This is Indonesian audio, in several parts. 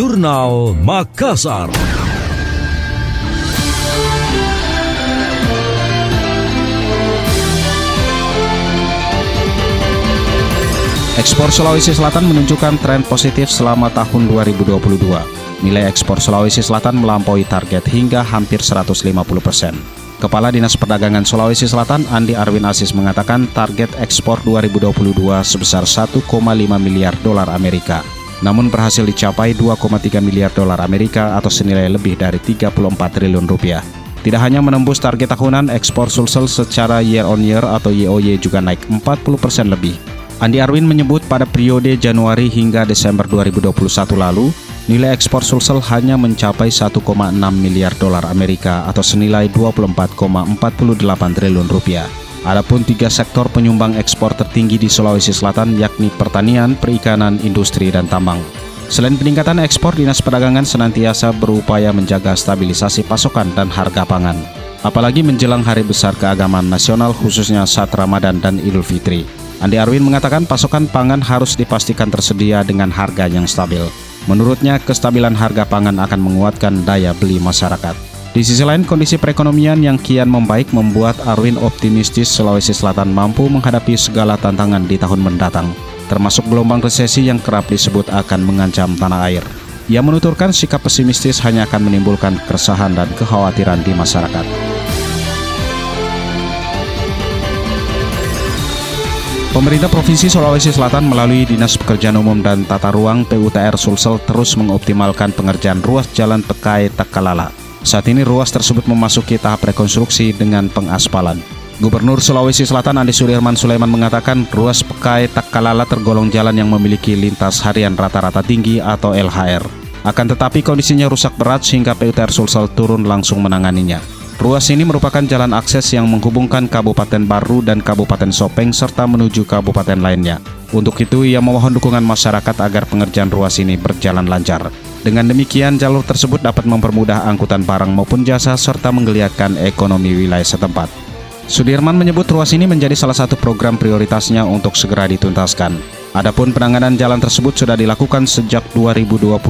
Jurnal Makassar. Ekspor Sulawesi Selatan menunjukkan tren positif selama tahun 2022. Nilai ekspor Sulawesi Selatan melampaui target hingga hampir 150 persen. Kepala Dinas Perdagangan Sulawesi Selatan Andi Arwin Asis mengatakan target ekspor 2022 sebesar 1,5 miliar dolar Amerika. Namun berhasil dicapai 2,3 miliar dolar Amerika atau senilai lebih dari 34 triliun rupiah. Tidak hanya menembus target tahunan, ekspor Sulsel secara year on year atau YOY juga naik 40 persen lebih Andi Arwin menyebut pada periode Januari hingga Desember 2021 lalu, nilai ekspor Sulsel hanya mencapai 1,6 miliar dolar Amerika atau senilai 24,48 triliun rupiah. Adapun tiga sektor penyumbang ekspor tertinggi di Sulawesi Selatan yakni pertanian, perikanan, industri, dan tambang. Selain peningkatan ekspor, Dinas Perdagangan senantiasa berupaya menjaga stabilisasi pasokan dan harga pangan. Apalagi menjelang hari besar keagamaan nasional khususnya saat Ramadan dan Idul Fitri. Andi Arwin mengatakan pasokan pangan harus dipastikan tersedia dengan harga yang stabil. Menurutnya, kestabilan harga pangan akan menguatkan daya beli masyarakat. Di sisi lain, kondisi perekonomian yang kian membaik membuat Arwin optimistis Sulawesi Selatan mampu menghadapi segala tantangan di tahun mendatang, termasuk gelombang resesi yang kerap disebut akan mengancam tanah air. Ia menuturkan sikap pesimistis hanya akan menimbulkan keresahan dan kekhawatiran di masyarakat. Pemerintah Provinsi Sulawesi Selatan melalui Dinas Pekerjaan Umum dan Tata Ruang PUTR Sulsel terus mengoptimalkan pengerjaan ruas jalan Pekai Takalala. Saat ini ruas tersebut memasuki tahap rekonstruksi dengan pengaspalan. Gubernur Sulawesi Selatan Andi Sudirman Sulaiman mengatakan ruas Pekai Takalala tergolong jalan yang memiliki lintas harian rata-rata tinggi atau LHR. Akan tetapi kondisinya rusak berat sehingga PUTR Sulsel turun langsung menanganinya. Ruas ini merupakan jalan akses yang menghubungkan Kabupaten Baru dan Kabupaten Sopeng serta menuju kabupaten lainnya. Untuk itu, ia memohon dukungan masyarakat agar pengerjaan ruas ini berjalan lancar. Dengan demikian, jalur tersebut dapat mempermudah angkutan barang maupun jasa serta menggeliatkan ekonomi wilayah setempat. Sudirman menyebut ruas ini menjadi salah satu program prioritasnya untuk segera dituntaskan. Adapun penanganan jalan tersebut sudah dilakukan sejak 2021.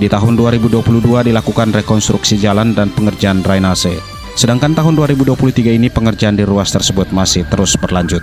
Di tahun 2022 dilakukan rekonstruksi jalan dan pengerjaan drainase. Sedangkan tahun 2023 ini pengerjaan di ruas tersebut masih terus berlanjut.